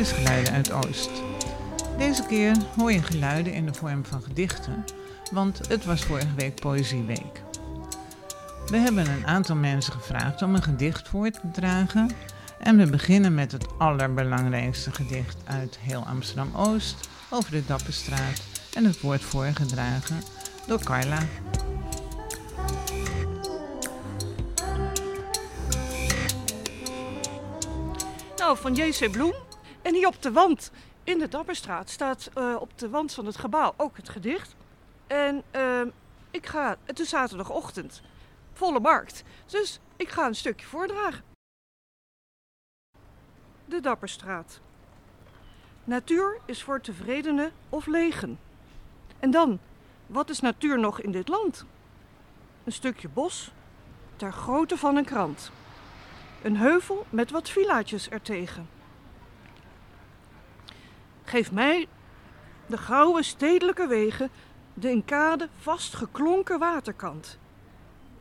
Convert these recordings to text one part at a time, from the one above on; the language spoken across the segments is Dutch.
is Geluiden uit Oost. Deze keer hoor je geluiden in de vorm van gedichten, want het was vorige week Poëzieweek. We hebben een aantal mensen gevraagd om een gedicht voor te dragen. En we beginnen met het allerbelangrijkste gedicht uit heel Amsterdam-Oost over de Dapperstraat. En het wordt voorgedragen door Carla. Nou, van J.C. Bloem. En hier op de wand in de Dapperstraat staat uh, op de wand van het gebouw ook het gedicht. En uh, ik ga, het is zaterdagochtend, volle markt. Dus ik ga een stukje voordragen. De Dapperstraat. Natuur is voor tevredenen of legen. En dan, wat is natuur nog in dit land? Een stukje bos, ter grootte van een krant. Een heuvel met wat villaatjes ertegen. Geef mij de grauwe stedelijke wegen, de in kade vastgeklonken waterkant.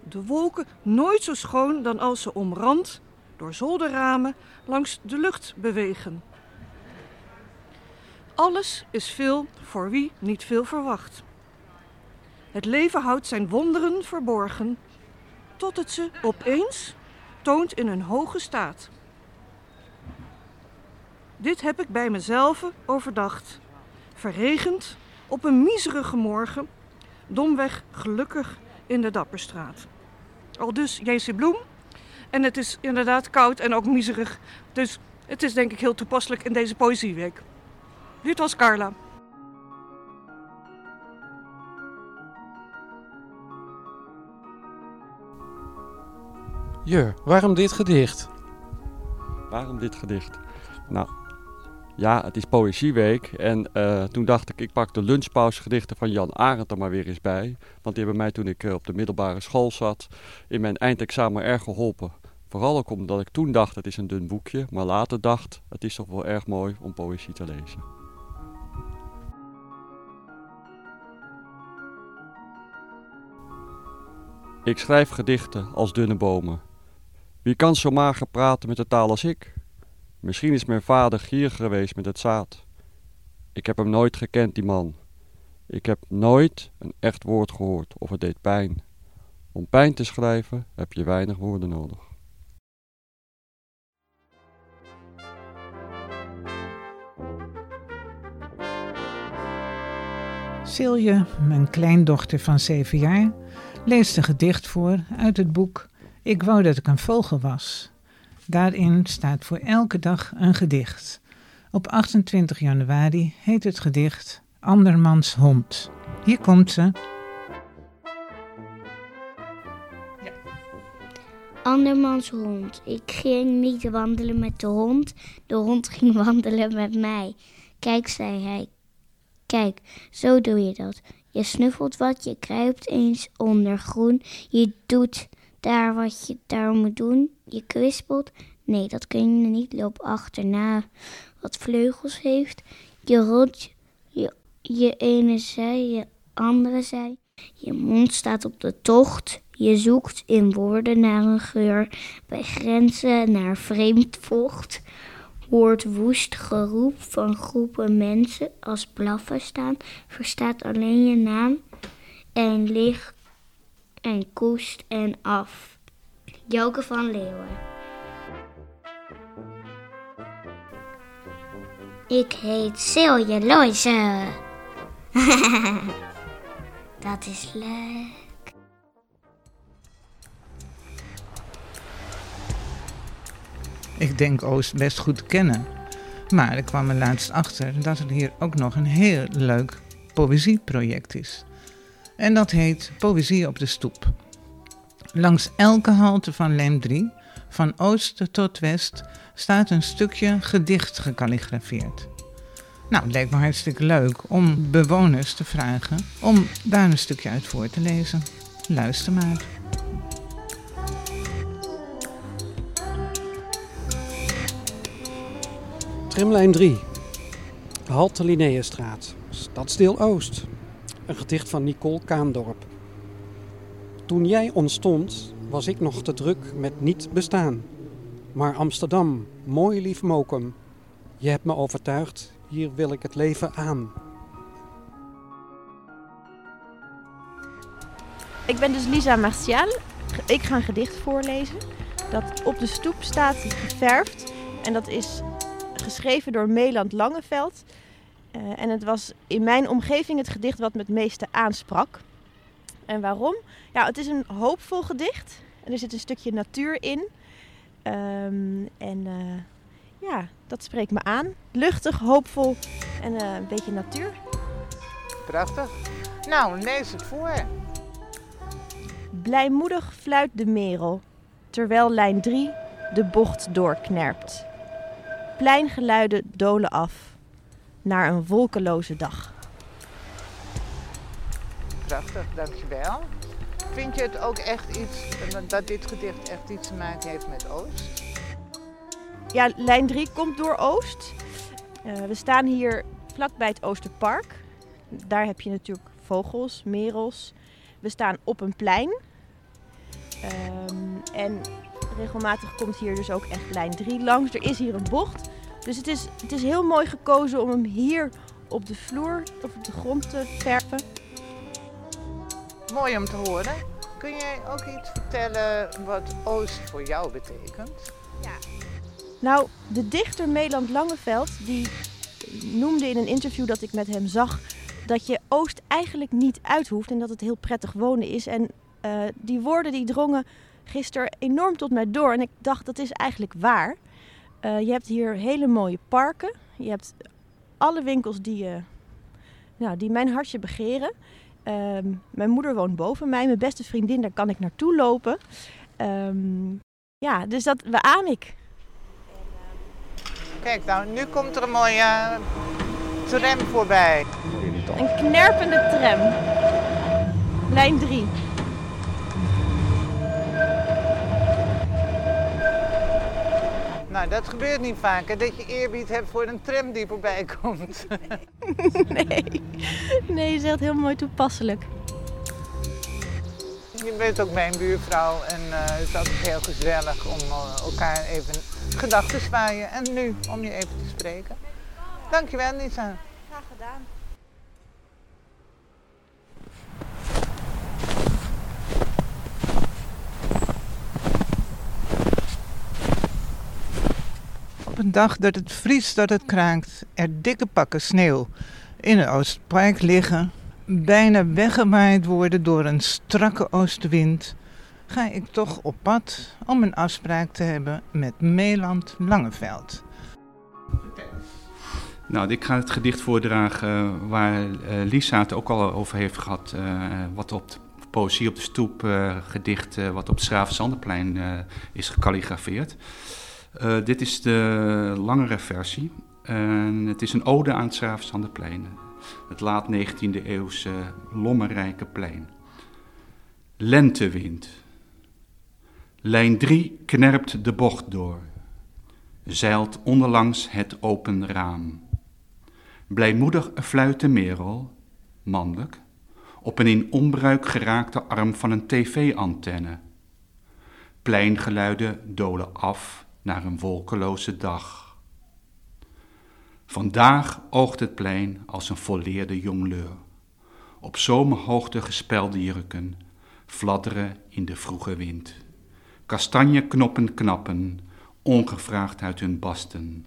De wolken nooit zo schoon dan als ze omrand door zolderramen langs de lucht bewegen. Alles is veel voor wie niet veel verwacht. Het leven houdt zijn wonderen verborgen, tot het ze opeens toont in een hoge staat. Dit heb ik bij mezelf overdacht, verregend op een miserige morgen, domweg gelukkig in de Dapperstraat. Al dus J.C. Bloem. En het is inderdaad koud en ook miserig, dus het is denk ik heel toepasselijk in deze poëzieweek. Dit was Carla. Jur, waarom dit gedicht? Waarom dit gedicht? Nou, ja, het is Poëzieweek. En uh, toen dacht ik, ik pak de lunchpausegedichten van Jan Arendt er maar weer eens bij. Want die hebben mij toen ik uh, op de middelbare school zat in mijn eindexamen erg geholpen. Vooral ook omdat ik toen dacht, het is een dun boekje. Maar later dacht, het is toch wel erg mooi om poëzie te lezen. Ik schrijf gedichten als dunne bomen. Wie kan zo mager praten met de taal als ik? Misschien is mijn vader gier geweest met het zaad. Ik heb hem nooit gekend, die man. Ik heb nooit een echt woord gehoord of het deed pijn. Om pijn te schrijven heb je weinig woorden nodig. Silje, mijn kleindochter van zeven jaar, leest een gedicht voor uit het boek Ik wou dat ik een vogel was Daarin staat voor elke dag een gedicht. Op 28 januari heet het gedicht Andermans hond. Hier komt ze. Andermans hond. Ik ging niet wandelen met de hond. De hond ging wandelen met mij. Kijk, zei hij. Kijk, zo doe je dat. Je snuffelt wat, je kruipt eens onder groen. Je doet daar wat je daar moet doen. Je kwispelt. Nee, dat kun je niet. Loop achterna wat vleugels heeft. Je rolt je, je ene zij, je andere zij. Je mond staat op de tocht. Je zoekt in woorden naar een geur. Bij grenzen naar vreemd vocht. Hoort woest geroep van groepen mensen als blaffen staan. Verstaat alleen je naam. En ligt en koest en af. Joke van Leeuwen. Ik heet Cellulose. Dat is leuk. Ik denk Oost best goed te kennen. Maar ik kwam er laatst achter dat er hier ook nog een heel leuk poëzieproject is. En dat heet Poëzie op de Stoep. Langs elke halte van Leem 3, van oost tot west, staat een stukje gedicht gekalligrafeerd. Nou, het lijkt me hartstikke leuk om bewoners te vragen om daar een stukje uit voor te lezen. Luister maar. Trimlijn 3. Halte Linnaeusstraat, Stadsdeel Oost. Een gedicht van Nicole Kaandorp. Toen jij ontstond, was ik nog te druk met niet bestaan. Maar Amsterdam, mooi lief Mokum, Je hebt me overtuigd, hier wil ik het leven aan. Ik ben dus Lisa Martial. Ik ga een gedicht voorlezen dat op de stoep staat geverfd. En dat is geschreven door Meeland Langeveld. Uh, en het was in mijn omgeving het gedicht wat me het meeste aansprak. En waarom? Ja, het is een hoopvol gedicht. En er zit een stukje natuur in. Um, en uh, ja, dat spreekt me aan. Luchtig, hoopvol en uh, een beetje natuur. Prachtig. Nou, lees het voor. Blijmoedig fluit de merel, terwijl lijn 3 de bocht doorknerpt. Pleingeluiden dolen af naar een wolkeloze dag. Prachtig, dankjewel. Vind je het ook echt iets, dat dit gedicht echt iets te maken heeft met Oost? Ja, lijn 3 komt door Oost. Uh, we staan hier vlakbij het Oosterpark. Daar heb je natuurlijk vogels, merels. We staan op een plein. Um, en regelmatig komt hier dus ook echt lijn 3 langs. Er is hier een bocht. Dus het is, het is heel mooi gekozen om hem hier op de vloer of op de grond te verven. Mooi om te horen. Kun jij ook iets vertellen wat Oost voor jou betekent? Ja. Nou, de dichter Meland Langeveld die noemde in een interview dat ik met hem zag dat je Oost eigenlijk niet uit hoeft en dat het heel prettig wonen is. En uh, die woorden die drongen gisteren enorm tot mij door en ik dacht dat is eigenlijk waar. Uh, je hebt hier hele mooie parken. Je hebt alle winkels die, uh, nou, die mijn hartje begeren. Ehm, mijn moeder woont boven mij. Mijn beste vriendin, daar kan ik naartoe lopen. Um, ja, dus dat beaam ik. Kijk, nou, nu komt er een mooie tram voorbij. Een knerpende tram. Lijn 3. Nou, dat gebeurt niet vaker, dat je eerbied hebt voor een tram die voorbij komt. nee, nee, je zegt heel mooi toepasselijk. Je bent ook mijn buurvrouw en uh, het is altijd heel gezellig om uh, elkaar even gedachten zwaaien. En nu om je even te spreken. Dankjewel, Lisa. Graag gedaan. Een dag dat het vriest, dat het kraakt, er dikke pakken sneeuw in het Oostpark liggen, bijna weggemaaid worden door een strakke oostenwind, ga ik toch op pad om een afspraak te hebben met Meeland Langeveld. Nou, ik ga het gedicht voordragen waar uh, Lisa het ook al over heeft gehad. Uh, wat op de poëzie op de stoep uh, gedicht wat op het Schravensanderplein is gekalligrafeerd. Uh, dit is de langere versie. En het is een ode aan het Schravensandeplein. Het laat 19e eeuwse lommerrijke plein. Lentewind. Lijn 3 knerpt de bocht door. Zeilt onderlangs het open raam. Blijmoedig fluit de merel, mannelijk, op een in onbruik geraakte arm van een tv-antenne. Pleingeluiden dolen af naar een wolkeloze dag. Vandaag oogt het plein als een volleerde jongleur. Op zomerhoogte gespelde jurken fladderen in de vroege wind. Kastanjeknoppen knappen, ongevraagd uit hun basten.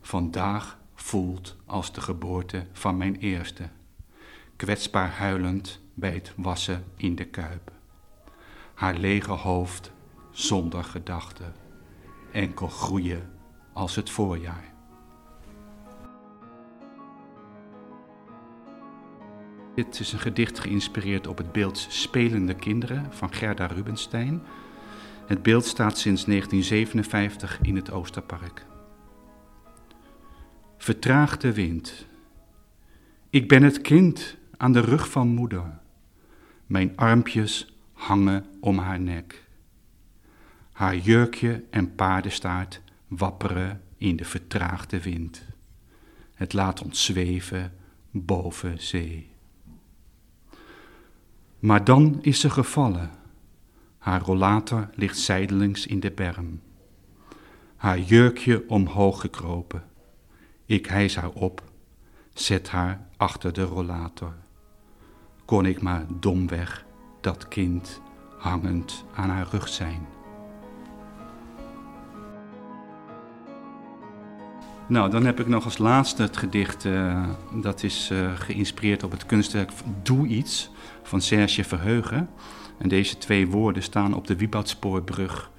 Vandaag voelt als de geboorte van mijn eerste, kwetsbaar huilend bij het wassen in de kuip. Haar lege hoofd zonder gedachten enkel groeien als het voorjaar. Dit is een gedicht geïnspireerd op het beeld Spelende Kinderen van Gerda Rubenstein. Het beeld staat sinds 1957 in het Oosterpark. Vertraagde wind. Ik ben het kind aan de rug van moeder. Mijn armpjes hangen om haar nek. Haar jurkje en paardenstaart wapperen in de vertraagde wind. Het laat ons zweven boven zee. Maar dan is ze gevallen. Haar rollator ligt zijdelings in de berm. Haar jurkje omhoog gekropen, Ik hijs haar op, zet haar achter de rollator. Kon ik maar domweg dat kind hangend aan haar rug zijn. Nou, dan heb ik nog als laatste het gedicht, uh, dat is uh, geïnspireerd op het kunstwerk Doe iets van Serge Verheugen. En deze twee woorden staan op de Wieboudspoorbrug,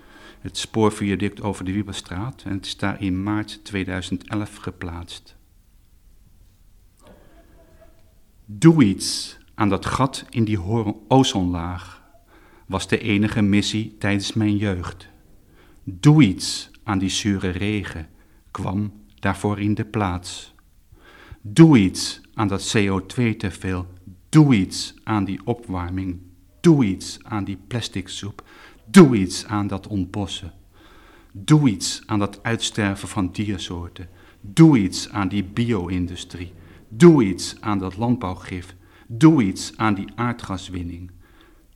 het spoorviaduct over de Wieboudstraat. En het is daar in maart 2011 geplaatst. Doe iets aan dat gat in die ozonlaag, was de enige missie tijdens mijn jeugd. Doe iets aan die zure regen, kwam daarvoor in de plaats. Doe iets aan dat CO2 te veel. Doe iets aan die opwarming. Doe iets aan die plastic soep. Doe iets aan dat ontbossen. Doe iets aan dat uitsterven van diersoorten. Doe iets aan die bio-industrie. Doe iets aan dat landbouwgif. Doe iets aan die aardgaswinning.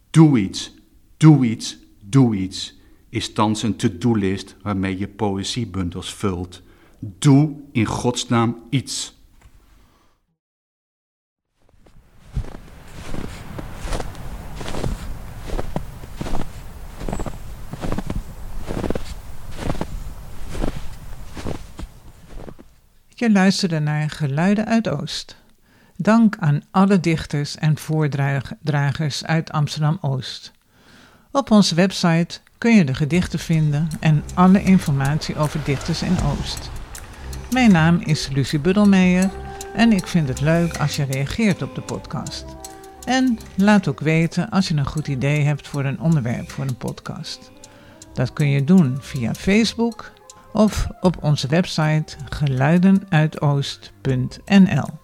Doe iets, doe iets, doe iets is thans een to-do-list waarmee je poëziebundels vult. Doe in godsnaam iets. Je luisterde naar Geluiden uit Oost. Dank aan alle dichters en voordragers uit Amsterdam-Oost. Op onze website kun je de gedichten vinden en alle informatie over dichters in Oost. Mijn naam is Lucie Buddelmeijer en ik vind het leuk als je reageert op de podcast. En laat ook weten als je een goed idee hebt voor een onderwerp voor een podcast. Dat kun je doen via Facebook of op onze website geluidenuitoost.nl.